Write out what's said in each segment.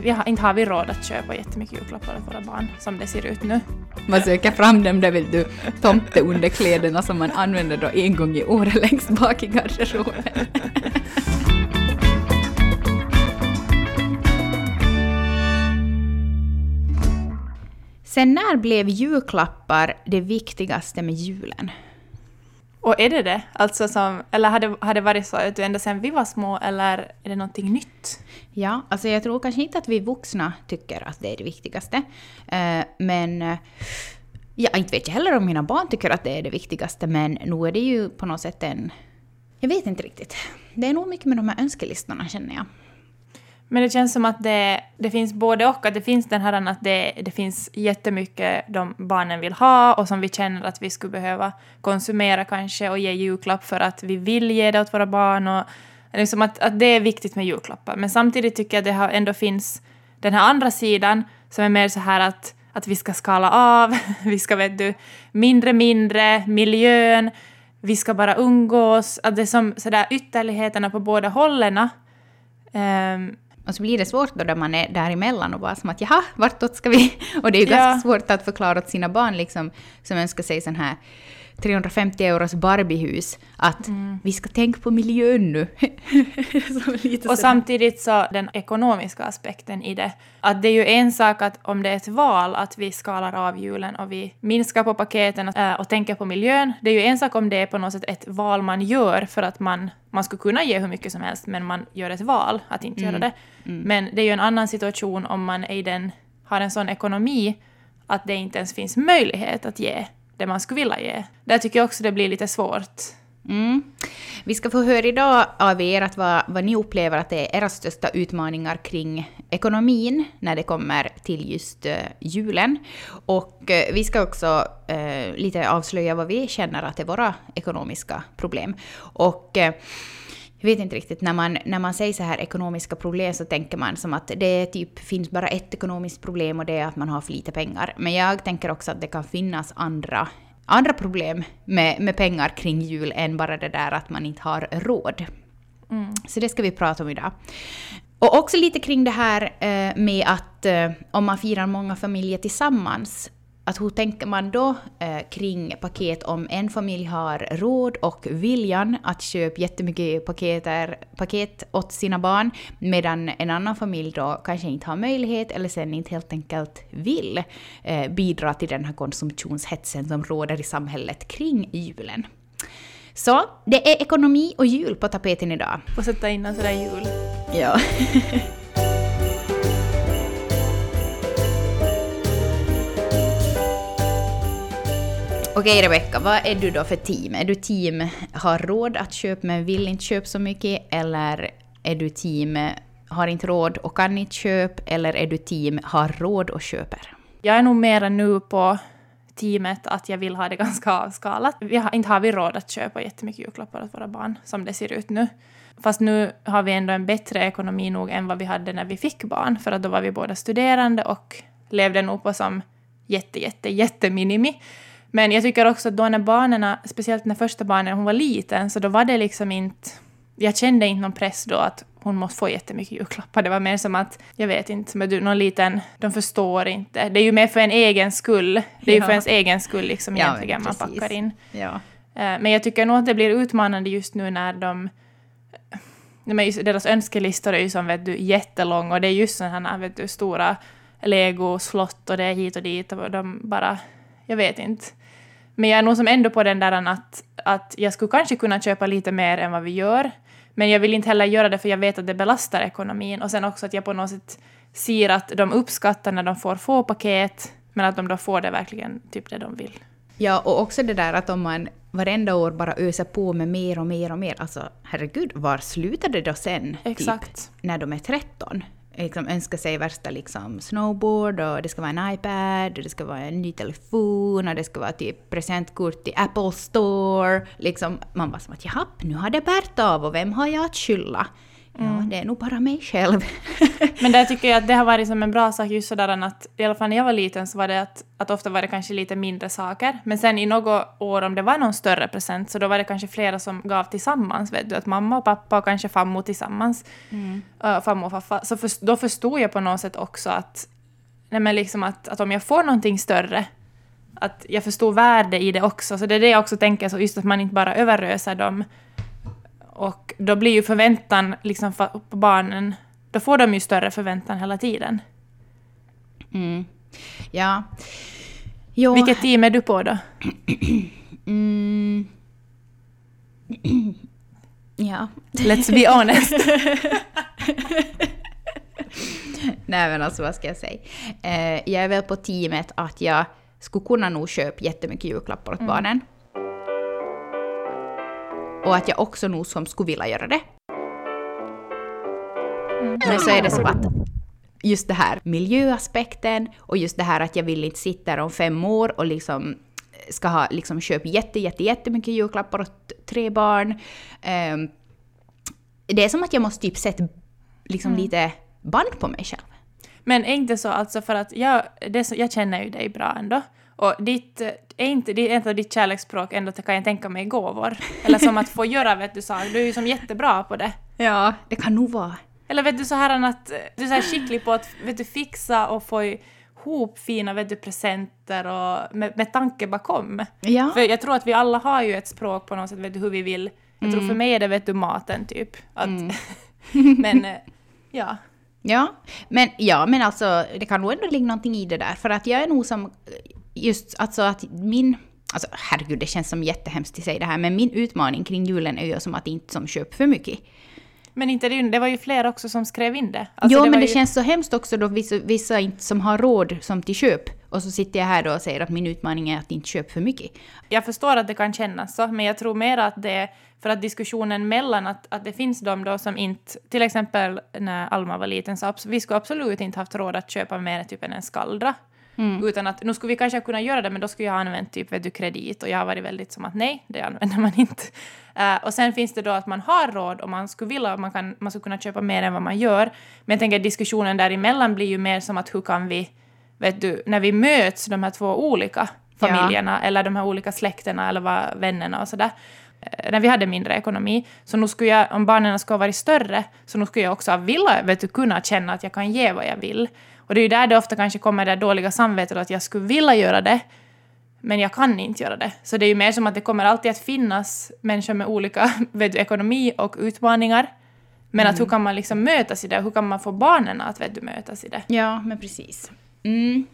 vi har, inte har vi råd att köpa jättemycket julklappar åt våra barn som det ser ut nu. Man söker fram dem där vet du, tomteunderkläderna som man använder då en gång i året längst bak i garderoben. Sen när blev julklappar det viktigaste med julen? Och är det det? Alltså som, eller har det, har det varit så att du ända sedan vi var små eller är det någonting nytt? Ja, alltså jag tror kanske inte att vi vuxna tycker att det är det viktigaste. Eh, men eh, ja, inte vet jag heller om mina barn tycker att det är det viktigaste, men nu är det ju på något sätt en... Jag vet inte riktigt. Det är nog mycket med de här önskelistorna känner jag. Men det känns som att det, det finns både och, att det finns den här att det, det finns jättemycket de barnen vill ha och som vi känner att vi skulle behöva konsumera kanske och ge julklapp för att vi vill ge det åt våra barn och liksom att, att det är viktigt med julklappar. Men samtidigt tycker jag att det ändå finns den här andra sidan som är mer så här att, att vi ska skala av, vi ska vet du, mindre mindre, miljön, vi ska bara umgås, att det är som sådär ytterligheterna på båda hållen. Um, ehm, och så blir det svårt då när man är däremellan och bara som att jaha, vartåt ska vi? Och det är ju ja. ganska svårt att förklara åt sina barn liksom, som önskar sig sån här 350 euros Barbiehus att mm. vi ska tänka på miljön nu. och samtidigt så den ekonomiska aspekten i det. Att det är ju en sak att om det är ett val att vi skalar av julen och vi minskar på paketen och, äh, och tänker på miljön. Det är ju en sak om det är på något sätt ett val man gör för att man, man skulle kunna ge hur mycket som helst men man gör ett val att inte mm. göra det. Mm. Men det är ju en annan situation om man är den, har en sån ekonomi att det inte ens finns möjlighet att ge det man skulle vilja ge. Där tycker jag också det blir lite svårt. Mm. Vi ska få höra idag av er att vad, vad ni upplever att det är era största utmaningar kring ekonomin när det kommer till just uh, julen. Och uh, vi ska också uh, lite avslöja vad vi känner att är våra ekonomiska problem. Och jag vet inte riktigt, när man, när man säger så här ekonomiska problem så tänker man som att det typ finns bara ett ekonomiskt problem och det är att man har för lite pengar. Men jag tänker också att det kan finnas andra, andra problem med, med pengar kring jul än bara det där att man inte har råd. Mm. Så det ska vi prata om idag. Och också lite kring det här eh, med att eh, om man firar många familjer tillsammans att hur tänker man då eh, kring paket om en familj har råd och viljan att köpa jättemycket paketer, paket åt sina barn medan en annan familj då kanske inte har möjlighet eller sen inte helt enkelt vill eh, bidra till den här konsumtionshetsen som råder i samhället kring julen. Så det är ekonomi och jul på tapeten idag. Får sätta in en sådär jul. Ja. Okej Rebecka, vad är du då för team? Är du team har råd att köpa men vill inte köpa så mycket? Eller är du team har inte råd och kan inte köpa? Eller är du team har råd och köper? Jag är nog mera nu på teamet att jag vill ha det ganska avskalat. Vi har, inte har vi råd att köpa jättemycket julklappar åt våra barn som det ser ut nu. Fast nu har vi ändå en bättre ekonomi nog än vad vi hade när vi fick barn, för att då var vi båda studerande och levde nog på som jätte, jätte, jätteminimi. Men jag tycker också att då när barnen, speciellt när första barnen, hon var liten, så då var det liksom inte... Jag kände inte någon press då att hon måste få jättemycket julklappar. Det var mer som att, jag vet inte, men du, någon liten, de förstår inte. Det är ju mer för en egen skull. Det är ju för ens egen skull liksom ja, egentligen man packar in. Ja. Eh, men jag tycker nog att det blir utmanande just nu när de deras önskelistor är ju som vet du, jättelånga och det är just sådana här vet du, stora lego-slott och det är hit och dit och de bara, jag vet inte. Men jag är nog som ändå på den där att, att jag skulle kanske kunna köpa lite mer än vad vi gör. Men jag vill inte heller göra det för jag vet att det belastar ekonomin. Och sen också att jag på något sätt ser att de uppskattar när de får få paket, men att de då får det verkligen typ det de vill. Ja, och också det där att om man varenda år bara öser på med mer och mer och mer, alltså herregud, var slutar det då sen? Typ, Exakt. Typ, när de är 13? Eh, liksom önska sig värsta liksom snowboard och det ska vara en iPad och det ska vara en ny telefon och det ska vara typ presentkort till Apple Store. Liksom, man var som att jaha, nu har det bärt av och vem har jag att skylla? Ja, det är nog bara mig själv. Men där tycker jag att det har varit som en bra sak just sådär att, i alla fall när jag var liten så var det att, att ofta var det kanske lite mindre saker. Men sen i något år om det var någon större present så då var det kanske flera som gav tillsammans, vet du, att mamma och pappa och kanske farmor tillsammans, mm. uh, farmor och farfar. Så för, då förstod jag på något sätt också att, nej men liksom att, att om jag får någonting större att jag förstod värde i det också. Så det är det jag också tänker, så just att man inte bara överöser dem och då blir ju förväntan liksom på barnen, då får de ju större förväntan hela tiden. Mm. Ja. Jo. Vilket team är du på då? Mm. Ja. Let's be honest. Nej men alltså vad ska jag säga? Eh, jag är väl på teamet att jag skulle kunna nog köpa jättemycket julklappar åt mm. barnen. Och att jag också nog som skulle vilja göra det. Mm. Men så är det så att just det här miljöaspekten och just det här att jag vill inte sitta där om fem år och liksom ska ha liksom köpt jätte, jätte, jättemycket julklappar åt tre barn. Um, det är som att jag måste typ sätta liksom mm. lite band på mig själv. Men är inte så alltså för att jag, det jag känner ju dig bra ändå. Och ditt, är inte det ett av ditt kärleksspråk ändå kan jag tänka mig gåvor? Eller som att få göra vet du saker, du är ju som jättebra på det. Ja, det kan nog vara. Eller vet du så här att du är så här skicklig på att vet du, fixa och få ihop fina vet du, presenter och med, med tanke bakom. Ja. För jag tror att vi alla har ju ett språk på något sätt, vet du, hur vi vill. Jag mm. tror för mig är det vet du maten typ. Att, mm. men eh, ja. Ja, men, ja, men alltså det kan nog ändå ligga någonting i det där. För att jag är nog som just alltså att min... Alltså herregud, det känns som jättehemskt att säga det här, men min utmaning kring julen är ju som att inte som köpa för mycket. Men inte det, det var ju fler också som skrev in det. Alltså jo, det men det ju... känns så hemskt också då vissa, vissa inte som har råd som till köp. Och så sitter jag här då och säger att min utmaning är att inte köpa för mycket. Jag förstår att det kan kännas så, men jag tror mer att det är för att diskussionen mellan att, att det finns de då som inte, till exempel när Alma var liten, så vi skulle absolut inte haft råd att köpa mer än typ en skaldra. Mm. Utan att nu skulle vi kanske kunna göra det, men då skulle jag ha använt typ vet du, kredit och jag har varit väldigt som att nej, det använder man inte. Uh, och sen finns det då att man har råd och man skulle vilja, man, kan, man skulle kunna köpa mer än vad man gör. Men jag tänker att diskussionen däremellan blir ju mer som att hur kan vi, vet du, när vi möts, de här två olika familjerna ja. eller de här olika släkterna eller vad, vännerna och sådär, eh, när vi hade mindre ekonomi. Så nu skulle jag, om barnen skulle ha varit större, så nu skulle jag också vilja vet du, kunna känna att jag kan ge vad jag vill. Och det är ju där det ofta kanske kommer det dåliga samvetet att jag skulle vilja göra det, men jag kan inte göra det. Så det är ju mer som att det kommer alltid att finnas människor med olika vet du, ekonomi och utmaningar. Men mm. att hur kan man liksom mötas i det? Hur kan man få barnen att vet du, mötas i det? Ja, men precis. Mm.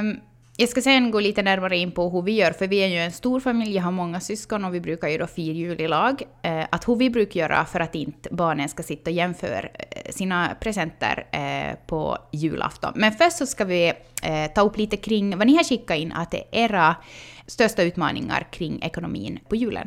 Um, jag ska sen gå lite närmare in på hur vi gör, för vi är ju en stor familj, jag har många syskon och vi brukar ju då fira jul i lag. Eh, att hur vi brukar göra för att inte barnen ska sitta och jämföra eh, sina presenter eh, på julafton. Men först så ska vi ta upp lite kring vad ni har skickat in, att det är era största utmaningar kring ekonomin på julen.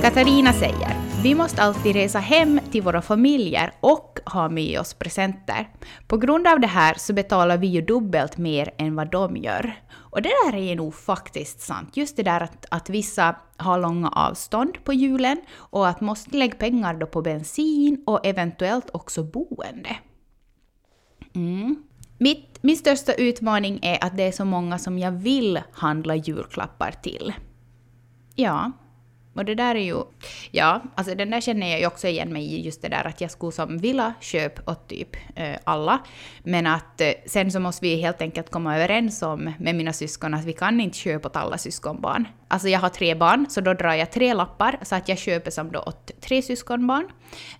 Katarina säger vi måste alltid resa hem till våra familjer och ha med oss presenter. På grund av det här så betalar vi ju dubbelt mer än vad de gör. Och det där är nog faktiskt sant. Just det där att, att vissa har långa avstånd på julen och att måste lägga pengar då på bensin och eventuellt också boende. Mm. Mitt, min största utmaning är att det är så många som jag vill handla julklappar till. Ja, och det där är ju... Ja, alltså den där känner jag ju också igen mig i, just det där att jag skulle som vilja köpa åt typ eh, alla. Men att eh, sen så måste vi helt enkelt komma överens om med mina syskon att vi kan inte köpa åt alla syskonbarn. Alltså jag har tre barn, så då drar jag tre lappar så att jag köper som då åt tre syskonbarn.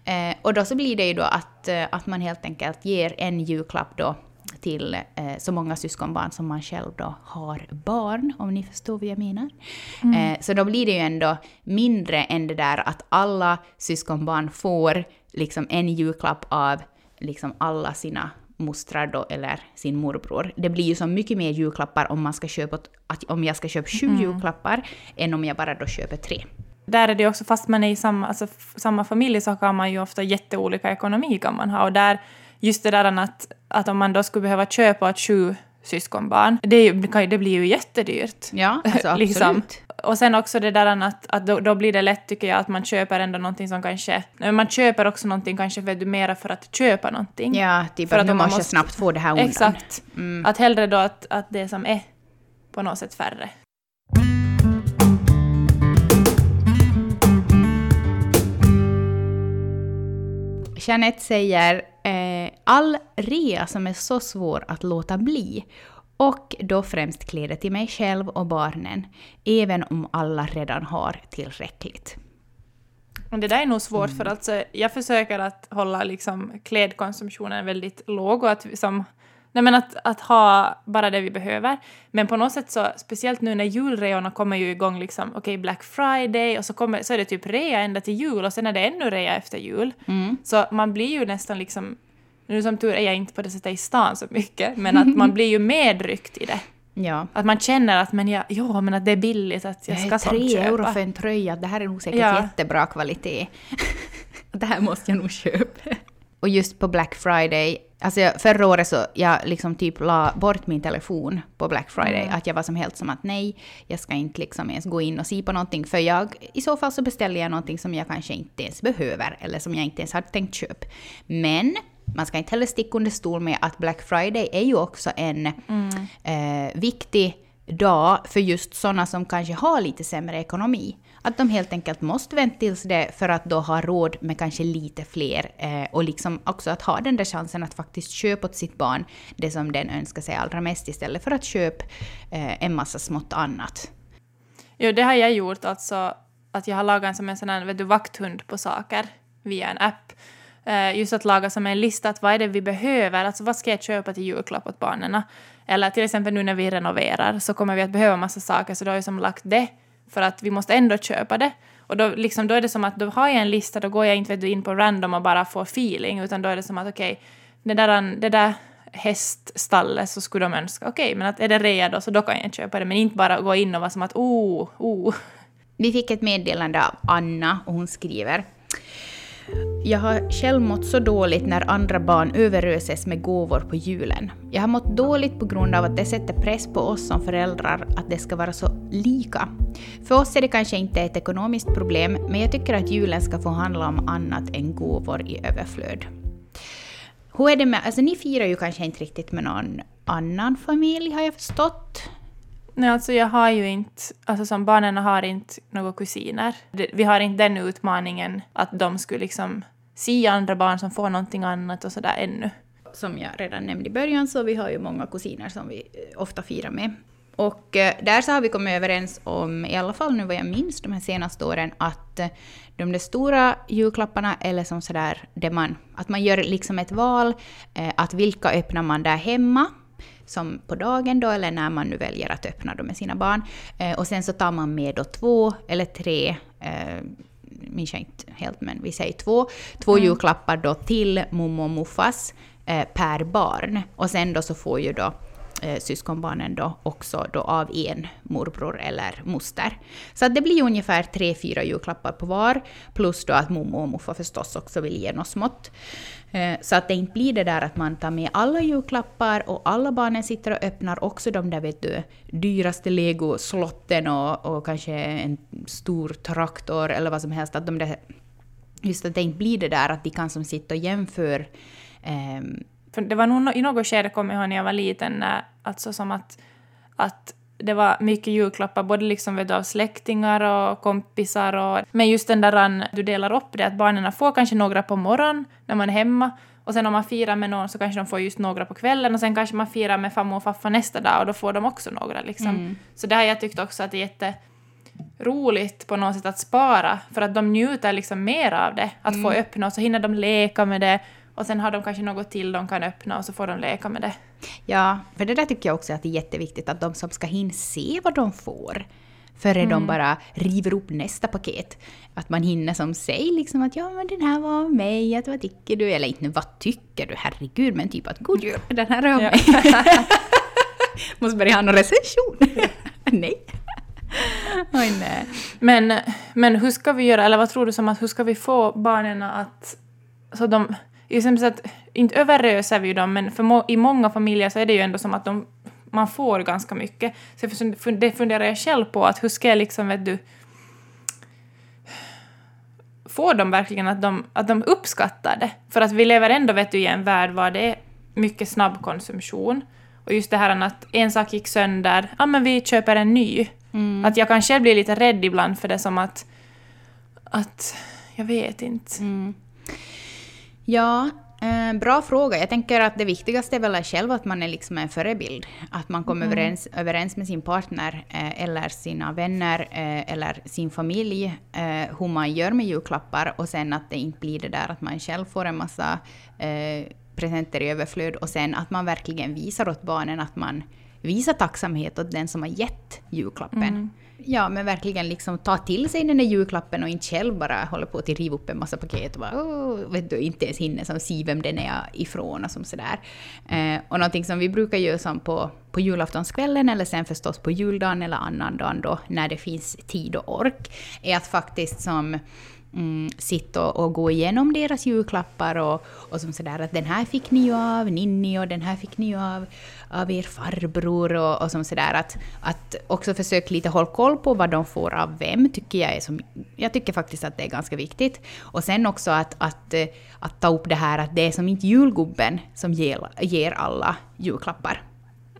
Eh, och då så blir det ju då att, eh, att man helt enkelt ger en julklapp då till eh, så många syskonbarn som man själv då har barn, om ni förstår vad jag menar. Mm. Eh, så då blir det ju ändå mindre än det där att alla syskonbarn får liksom en julklapp av liksom alla sina mostrar då, eller sin morbror. Det blir ju så mycket mer julklappar om, man ska köpa, att, om jag ska köpa sju mm. julklappar än om jag bara då köper tre. där är det också, fast man är i samma, alltså, samma familj så kan man ju ofta jätteolika ekonomi kan man ha. Och där, just det där att, att om man då skulle behöva köpa ett sju syskonbarn, det, det blir ju jättedyrt. Ja, alltså liksom. absolut. Och sen också det där att, att då, då, blir det lätt tycker jag att man köper ändå någonting som kanske... Man köper också någonting kanske för, mera för att köpa någonting. Ja, typ för att, att nu måste jag snabbt få det här undan. Exakt. Mm. Att hellre då att, att det som är på något sätt färre. Jeanette säger eh, all rea som är så svår att låta bli och då främst kläder till mig själv och barnen, även om alla redan har tillräckligt. det där är nog svårt, mm. för alltså, jag försöker att hålla liksom klädkonsumtionen väldigt låg och att, som, nej men att, att ha bara det vi behöver. Men på något sätt så, speciellt nu när julreorna kommer ju igång, liksom, okej okay, Black Friday och så, kommer, så är det typ rea ända till jul och sen är det ännu rea efter jul. Mm. Så man blir ju nästan liksom nu som tur är jag inte på det sättet i stan så mycket, men att man blir ju medryckt i det. Ja. Att man känner att men jag, ja, men att det är billigt, att jag ska sånt köpa. Tre euro för en tröja, det här är nog säkert ja. jättebra kvalitet. det här måste jag nog köpa. Och just på Black Friday, alltså förra året så jag liksom typ la bort min telefon på Black Friday. Mm. Att jag var som helt som att nej, jag ska inte liksom ens gå in och se på någonting. För jag, i så fall så beställer jag någonting som jag kanske inte ens behöver. Eller som jag inte ens har tänkt köpa. Men man ska inte heller sticka under stol med att Black Friday är ju också en mm. eh, viktig dag för just sådana som kanske har lite sämre ekonomi. Att de helt enkelt måste vänta tills det för att då ha råd med kanske lite fler eh, och liksom också att ha den där chansen att faktiskt köpa åt sitt barn det som den önskar sig allra mest istället för att köpa eh, en massa smått annat. Jo, det har jag gjort alltså att jag har lagat som en sån här vet du, vakthund på saker via en app. Eh, just att laga som en lista, att vad är det vi behöver, alltså vad ska jag köpa till julklapp åt barnen? Eller till exempel nu när vi renoverar så kommer vi att behöva massa saker, så då har jag som lagt det för att vi måste ändå köpa det. Och då, liksom, då är det som att då har jag en lista, då går jag inte vet du, in på random och bara får feeling, utan då är det som att okej, okay, det där, det där häststallet så skulle de önska, okej, okay, men att är det rea då så då kan jag köpa det, men inte bara gå in och vara som att oh, oh. Vi fick ett meddelande av Anna och hon skriver jag har själv mått så dåligt när andra barn överöses med gåvor på julen. Jag har mått dåligt på grund av att det sätter press på oss som föräldrar att det ska vara så lika. För oss är det kanske inte ett ekonomiskt problem, men jag tycker att julen ska få handla om annat än gåvor i överflöd. Hur är det med, alltså ni firar ju kanske inte riktigt med någon annan familj har jag förstått? Nej, alltså jag har ju inte, alltså som barnen har inte några kusiner. Vi har inte den utmaningen att de skulle liksom se andra barn som får någonting annat och sådär ännu. Som jag redan nämnde i början så vi har ju många kusiner som vi eh, ofta firar med. Och eh, där så har vi kommit överens om, i alla fall nu vad jag minns de här senaste åren, att eh, de där stora julklapparna, eller som sådär, det man, att man gör liksom ett val, att vilka öppnar man där hemma, som på dagen då, eller när man nu väljer att öppna dem med sina barn. och sen så tar man med då två eller tre minns jag inte helt, men vi säger två, två mm. julklappar då till mommo och muffas eh, per barn. Och sen då så får ju då eh, syskonbarnen då också då av en morbror eller moster. Så att det blir ungefär tre, fyra julklappar på var, plus då att mommo och muffa förstås också vill ge något smått. Eh, så att det inte blir det där att man tar med alla julklappar och alla barnen sitter och öppnar också de där vet du, dyraste legoslotten och, och kanske en stor traktor eller vad som helst. Att de där, just att det inte blir det där att de kan som sitta och jämför um, för det var nog i något skede, kommer jag ihåg när jag var liten, alltså som att, att det var mycket julklappar, både liksom vet du, av släktingar och kompisar. Och, men just den där du delar upp det, att barnen får kanske några på morgonen när man är hemma, och sen om man firar med någon så kanske de får just några på kvällen, och sen kanske man firar med farmor och farfar nästa dag, och då får de också några. Liksom. Mm. Så det har jag tyckt också att det är jätteroligt på något sätt att spara, för att de njuter liksom mer av det, att mm. få öppna, och så hinner de leka med det, och sen har de kanske något till de kan öppna och så får de leka med det. Ja, för det där tycker jag också att det är jätteviktigt att de som ska hinna se vad de får före mm. de bara river upp nästa paket. Att man hinner som säger liksom att ja men den här var av mig, att vad tycker du? Eller inte vad tycker du, herregud, men typ att god jul, den här är av mig. Måste börja ha någon recension. Nej. Oj, nej. Men, men hur ska vi göra, eller vad tror du som att hur ska vi få barnen att... Så de, så att, inte överöser vi dem, men för må, i många familjer så är det ju ändå som att de, man får ganska mycket. Så det funderar jag själv på, att hur ska jag liksom, vet du... Får de verkligen att de, att de uppskattar det? För att vi lever ändå, vet du, i en värld var det är mycket snabb konsumtion. Och just det här att en sak gick sönder, ja men vi köper en ny. Mm. Att jag kan själv bli lite rädd ibland för det som att... att jag vet inte. Mm. Ja, eh, bra fråga. Jag tänker att det viktigaste är väl själv att man är liksom en förebild. Att man kommer mm. överens, överens med sin partner eh, eller sina vänner eh, eller sin familj eh, hur man gör med julklappar och sen att det inte blir det där att man själv får en massa eh, presenter i överflöd och sen att man verkligen visar åt barnen att man visar tacksamhet åt den som har gett julklappen. Mm. Ja, men verkligen liksom ta till sig den där julklappen och inte själv bara hålla på att riva upp en massa paket och bara oh, vet du, inte ens hinner som se vem den är ifrån och som sådär. Eh, och någonting som vi brukar göra som på, på julaftonskvällen eller sen förstås på juldagen eller annan dag då när det finns tid och ork är att faktiskt som mm, sitta och, och, gå igenom deras julklappar och, och som sådär att den här fick ni ju av Ninni och den här fick ni ju av, av er farbror och, och som sådär att, att också försöka lite hålla koll på vad de får av vem tycker jag är som, jag tycker faktiskt att det är ganska viktigt. Och sen också att, att, eh, att ta upp det här att det är som inte julgubben som ger, ger alla julklappar.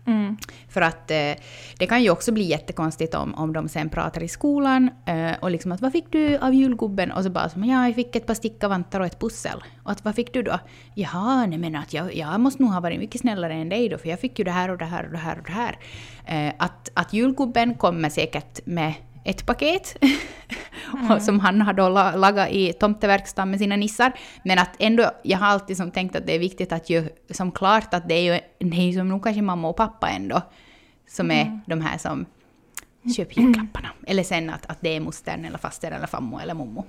Mm. För att eh, det kan ju också bli jättekonstigt om, om de sen pratar i skolan eh, och liksom att vad fick du av julgubben? Och så bara som ja, jag fick ett par stickavantar och ett pussel. Och att vad fick du då? Jaha, nej men att jag, jag måste nog ha varit mycket snällare än dig då för jag fick ju det här och det här och det här och det här. Eh, att, att julgubben kommer säkert med ett paket mm. som han har då lagat i tomteverkstan med sina nissar. Men att ändå, jag har alltid som tänkt att det är viktigt att ju som klart att det är ju, det är ju som nog kanske mamma och pappa ändå som är mm. de här som köper julklapparna. Eller sen att, att det är mostern eller faster eller fammo eller mommo.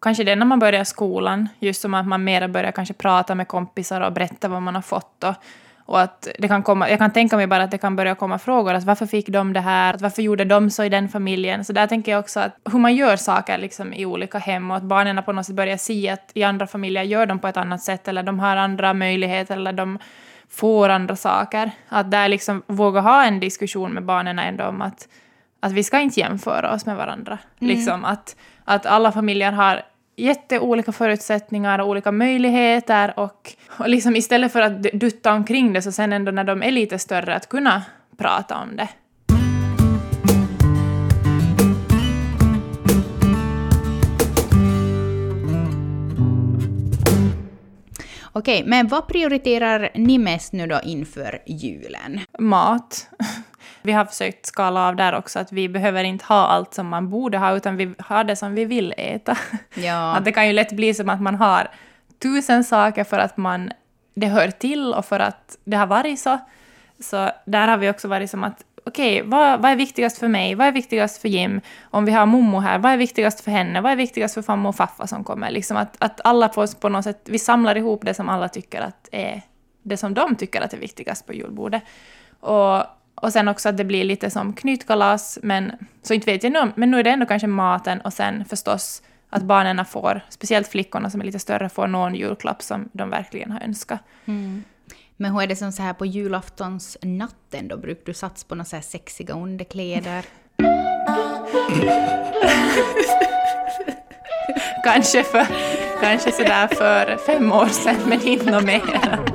Kanske det när man börjar skolan, just som att man mer börjar kanske prata med kompisar och berätta vad man har fått. Och och att det kan komma, jag kan tänka mig bara att det kan börja komma frågor. Att varför fick de det här? Att varför gjorde de så i den familjen? Så där tänker jag också att hur man gör saker liksom i olika hem och att barnen på något sätt börjar se att i andra familjer gör de på ett annat sätt eller de har andra möjligheter eller de får andra saker. Att där liksom våga ha en diskussion med barnen ändå om att, att vi ska inte jämföra oss med varandra. Mm. Liksom att, att alla familjer har jätteolika förutsättningar och olika möjligheter och, och liksom istället för att dutta omkring det så sen ändå när de är lite större att kunna prata om det. Okej, men vad prioriterar ni mest nu då inför julen? Mat. Vi har försökt skala av där också, att vi behöver inte ha allt som man borde ha, utan vi har det som vi vill äta. Ja. Att det kan ju lätt bli som att man har tusen saker för att man, det hör till och för att det har varit så. Så där har vi också varit som att okej, okay, vad, vad är viktigast för mig? Vad är viktigast för Jim? Om vi har Momo här, vad är viktigast för henne? Vad är viktigast för farmor och faffa som kommer? Liksom att, att alla på, på något sätt, vi samlar ihop det som alla tycker att är det som de tycker att är viktigast på julbordet. Och och sen också att det blir lite som knytkalas, men så inte vet jag nu, men nu är det ändå kanske maten och sen förstås att barnen får, speciellt flickorna som är lite större, får någon julklapp som de verkligen har önskat. Mm. Men hur är det som så här på julaftonsnatten då? Brukar du satsa på några så här sexiga underkläder? kanske för, kanske sådär för fem år sedan, men inte mer.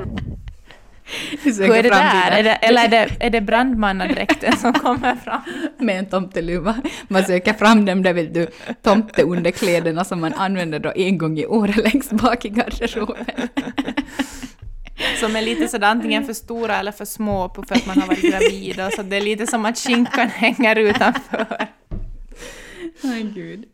Hur är det där? Är det, eller är det, är det brandmannadräkten som kommer fram? Med en tomteluva. Man söker fram dem där vet du, tomteunderkläderna som man använder då en gång i året längst bak i garderoben. Som är lite sådär antingen för stora eller för små för att man har varit gravid. Så det är lite som att skinkan hänger utanför. Gud.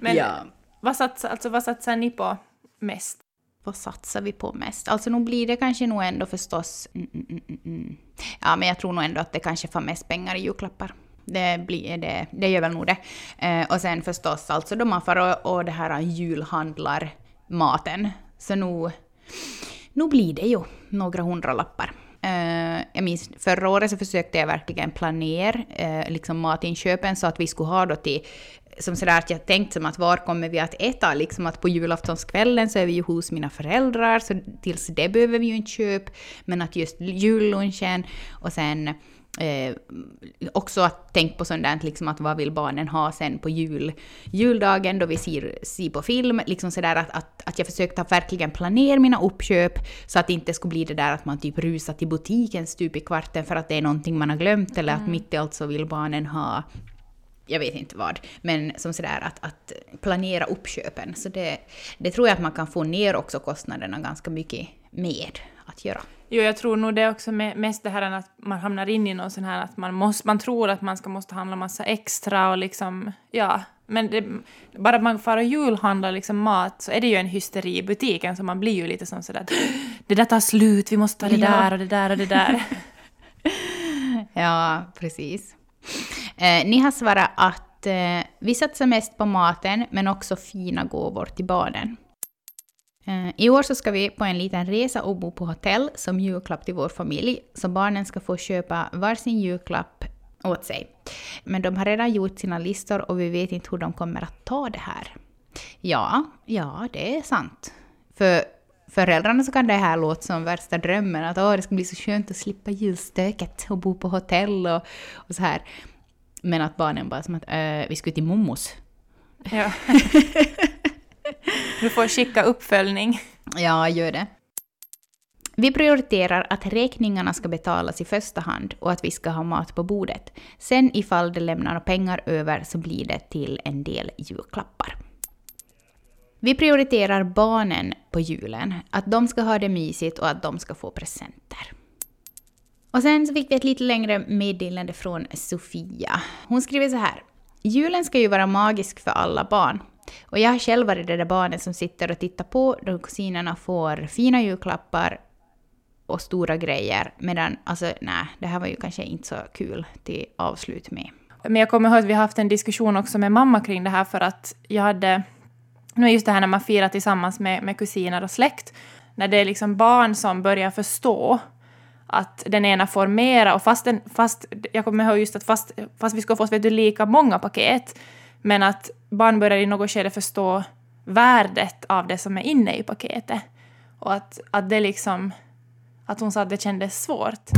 Men ja. vad, satsar, alltså, vad satsar ni på mest? Vad satsar vi på mest? Alltså nog blir det kanske nog ändå förstås... Mm, mm, mm, ja, men jag tror nog ändå att det kanske får mest pengar i julklappar. Det, blir, det, det gör väl nog det. Eh, och sen förstås alltså då man får och, och det här julhandlar maten. Så nog, nog blir det ju några hundralappar. Eh, jag minns förra året så försökte jag verkligen planera eh, liksom matinköpen så att vi skulle ha då till som sådär att jag tänkt som att var kommer vi att äta? Liksom att på julaftonskvällen så är vi ju hos mina föräldrar, så tills det behöver vi ju inte köpa. Men att just jullunchen och sen eh, också att tänka på sånt liksom att vad vill barnen ha sen på jul, juldagen då vi ser, ser på film. Liksom sådär att, att, att jag försökte verkligen planera mina uppköp så att det inte skulle bli det där att man typ rusar till butiken stup i kvarten för att det är någonting man har glömt eller mm. att mitt i allt så vill barnen ha jag vet inte vad, men som sådär att, att planera uppköpen. Så det, det tror jag att man kan få ner också kostnaderna ganska mycket med att göra. Jo, jag tror nog det är också mest det här att man hamnar in i någon sån här att man, måste, man tror att man ska måste handla massa extra och liksom, ja. Men det, bara att man far och julhandlar liksom mat så är det ju en hysteri i butiken så man blir ju lite som sådär det där tar slut, vi måste ta det ja. där och det där och det där. ja, precis. Eh, ni har svarat att eh, vi satsar mest på maten men också fina gåvor till barnen. Eh, I år så ska vi på en liten resa och bo på hotell som julklapp till vår familj, så barnen ska få köpa varsin julklapp åt sig. Men de har redan gjort sina listor och vi vet inte hur de kommer att ta det här. Ja, ja, det är sant. För föräldrarna så kan det här låta som värsta drömmen, att Åh, det ska bli så skönt att slippa julstöket och bo på hotell och, och så här. Men att barnen bara som att äh, vi ska till mommos. Ja. du får skicka uppföljning. Ja, gör det. Vi prioriterar att räkningarna ska betalas i första hand och att vi ska ha mat på bordet. Sen ifall det lämnar pengar över så blir det till en del julklappar. Vi prioriterar barnen på julen, att de ska ha det mysigt och att de ska få presenter. Och sen så fick vi ett lite längre meddelande från Sofia. Hon skriver så här. Julen ska ju vara magisk för alla barn. Och jag har själv varit det där barnet som sitter och tittar på då kusinerna får fina julklappar och stora grejer. Medan, alltså nej, det här var ju kanske inte så kul till avslut med. Men jag kommer ihåg att vi har haft en diskussion också med mamma kring det här för att jag hade... Nu är just det här när man firar tillsammans med, med kusiner och släkt. När det är liksom barn som börjar förstå att den ena får mera och fast, den, fast jag kommer ihåg just att fast, fast vi ska få vet du, lika många paket men att barn börjar i något skede förstå värdet av det som är inne i paketet och att, att det liksom att hon sa att det kändes svårt.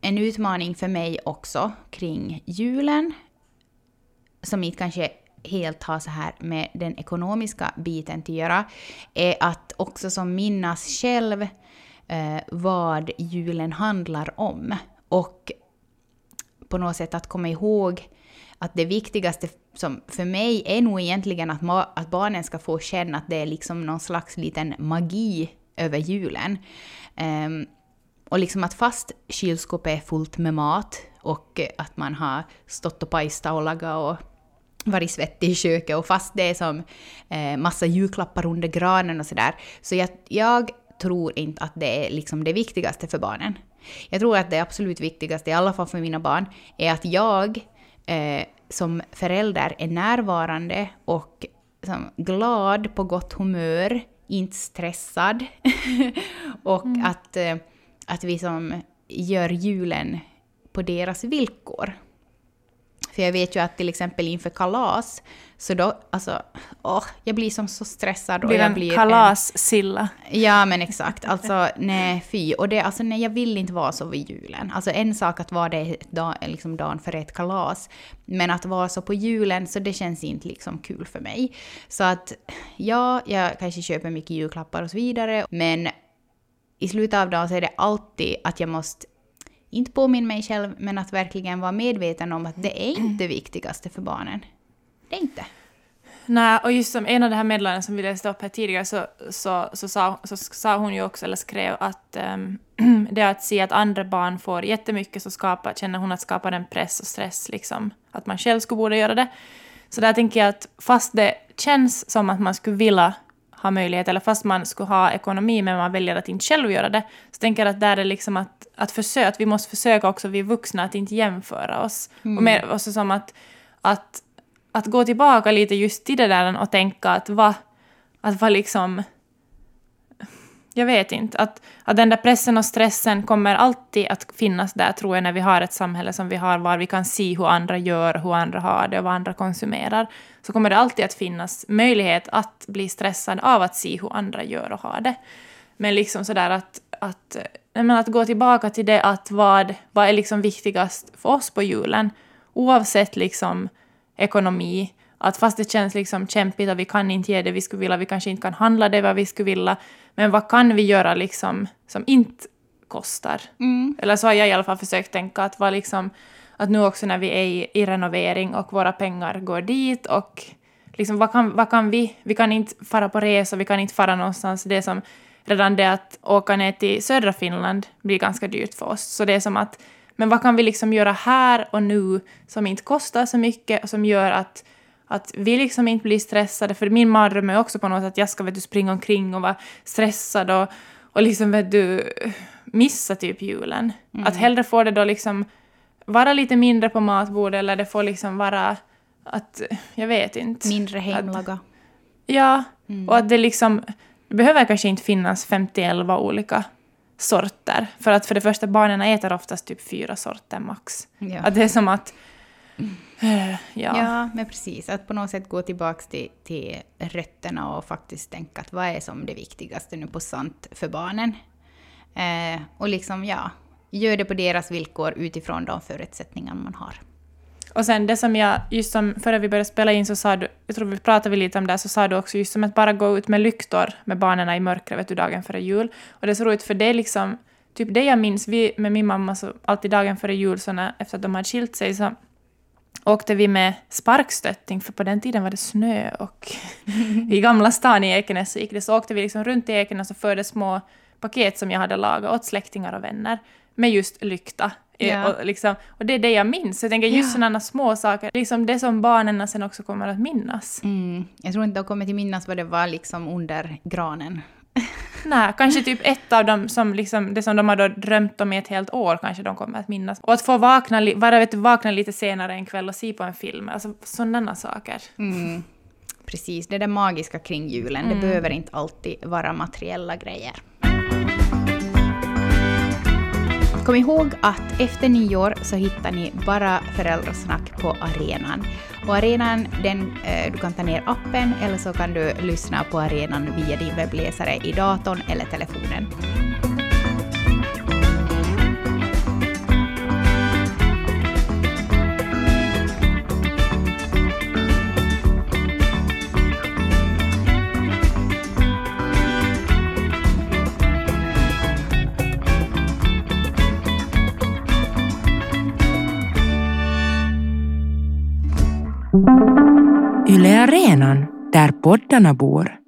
En utmaning för mig också kring julen som inte kanske helt har så här med den ekonomiska biten att göra, är att också som minnas själv eh, vad julen handlar om. Och på något sätt att komma ihåg att det viktigaste som för mig är nog egentligen att, att barnen ska få känna att det är liksom någon slags liten magi över julen. Um, och liksom att fast kylskåpet är fullt med mat och att man har stått och pajsat och lagat och varit svettig i köket och fast det är som eh, massa julklappar under granen och sådär. Så jag, jag tror inte att det är liksom det viktigaste för barnen. Jag tror att det absolut viktigaste, i alla fall för mina barn, är att jag eh, som förälder är närvarande och som, glad, på gott humör, inte stressad. och mm. att, eh, att vi som gör julen på deras villkor. För jag vet ju att till exempel inför kalas, så då, alltså, åh, jag blir som så stressad. Och blir jag blir kalassilla. Ja, men exakt. Alltså, nej, fy. Och det, alltså, nej, jag vill inte vara så vid julen. Alltså en sak att vara det dag, liksom dagen för ett kalas, men att vara så på julen, så det känns inte liksom kul för mig. Så att, ja, jag kanske köper mycket julklappar och så vidare, men i slutet av dagen så är det alltid att jag måste inte påminna mig själv, men att verkligen vara medveten om att det är inte det viktigaste för barnen. Det är inte. Nej, och just som en av de här meddelandena som vi läste upp här tidigare så, så, så, sa, så sa hon ju också, eller skrev, att um, det att se att andra barn får jättemycket så skapar, känner hon att skapar en press och stress, liksom. Att man själv skulle borde göra det. Så där tänker jag att fast det känns som att man skulle vilja ha möjlighet, eller fast man skulle ha ekonomi men man väljer att inte själv göra det, så tänker jag att där är liksom att, att, försöka, att vi måste försöka också, vi vuxna, att inte jämföra oss. Mm. Och mer också som att, att, att gå tillbaka lite just till det där och tänka att vad, att vara liksom jag vet inte. Att, att den där pressen och stressen kommer alltid att finnas där, tror jag, när vi har ett samhälle som vi har, var vi kan se hur andra gör, hur andra har det och vad andra konsumerar. Så kommer det alltid att finnas möjlighet att bli stressad av att se hur andra gör och har det. Men liksom sådär att, att, men att gå tillbaka till det att vad, vad är liksom viktigast för oss på julen, oavsett liksom ekonomi, att fast det känns liksom kämpigt och vi kan inte ge det vi skulle vilja, vi kanske inte kan handla det vad vi skulle vilja, men vad kan vi göra liksom som inte kostar? Mm. Eller så har jag i alla fall försökt tänka att vad liksom, att nu också när vi är i, i renovering och våra pengar går dit och liksom vad kan, vad kan vi, vi kan inte fara på resor, vi kan inte fara någonstans, det är som redan det att åka ner till södra Finland blir ganska dyrt för oss, så det är som att men vad kan vi liksom göra här och nu som inte kostar så mycket och som gör att att vi liksom inte blir stressade, för min mardröm är också på något sätt att jag ska vet du, springa omkring och vara stressad och, och liksom vet du, missa typ julen. Mm. Att hellre få det då liksom vara lite mindre på matbordet eller det får liksom vara att, jag vet inte. Mindre hemlaga. ja, mm. och att det liksom, det behöver kanske inte finnas 51 olika sorter. För att för det första, barnen äter oftast typ fyra sorter max. Ja. Att det är som att ja. ja, men precis. Att på något sätt gå tillbaka till, till rötterna och faktiskt tänka att vad är som det viktigaste nu på sant för barnen. Eh, och liksom, ja, gör det på deras villkor utifrån de förutsättningar man har. Och sen det som jag, just som före vi började spela in så sa du, jag tror vi pratade lite om det, så sa du också just som att bara gå ut med lyktor med barnen i mörkret vet du, dagen före jul. Och det är så roligt för det är liksom, typ det jag minns, vi med min mamma så alltid dagen före jul, så när, efter att de hade skilt sig så åkte vi med sparkstötting, för på den tiden var det snö och i Gamla stan i Ekenäs så gick det så åkte vi liksom runt i Ekenäs och förde små paket som jag hade lagat åt släktingar och vänner med just lykta. Eh, ja. Och, liksom, och det är det jag minns. Jag tänker just ja. sådana små saker, liksom det som barnen sen också kommer att minnas. Mm. Jag tror inte de kommer att minnas vad det var liksom under granen. Nej, kanske typ ett av dem som liksom, det som de har då drömt om i ett helt år kanske de kommer att minnas. Och att få vakna, bara vet du, vakna lite senare en kväll och se på en film, alltså sådana saker. Mm. Precis, det är det magiska kring julen. Mm. Det behöver inte alltid vara materiella grejer. Kom ihåg att efter nyår så hittar ni bara föräldrasnack på arenan. Och arenan, den, eh, du kan ta ner appen eller så kan du lyssna på arenan via din webbläsare i datorn eller telefonen. Arenan, där poddarna bor.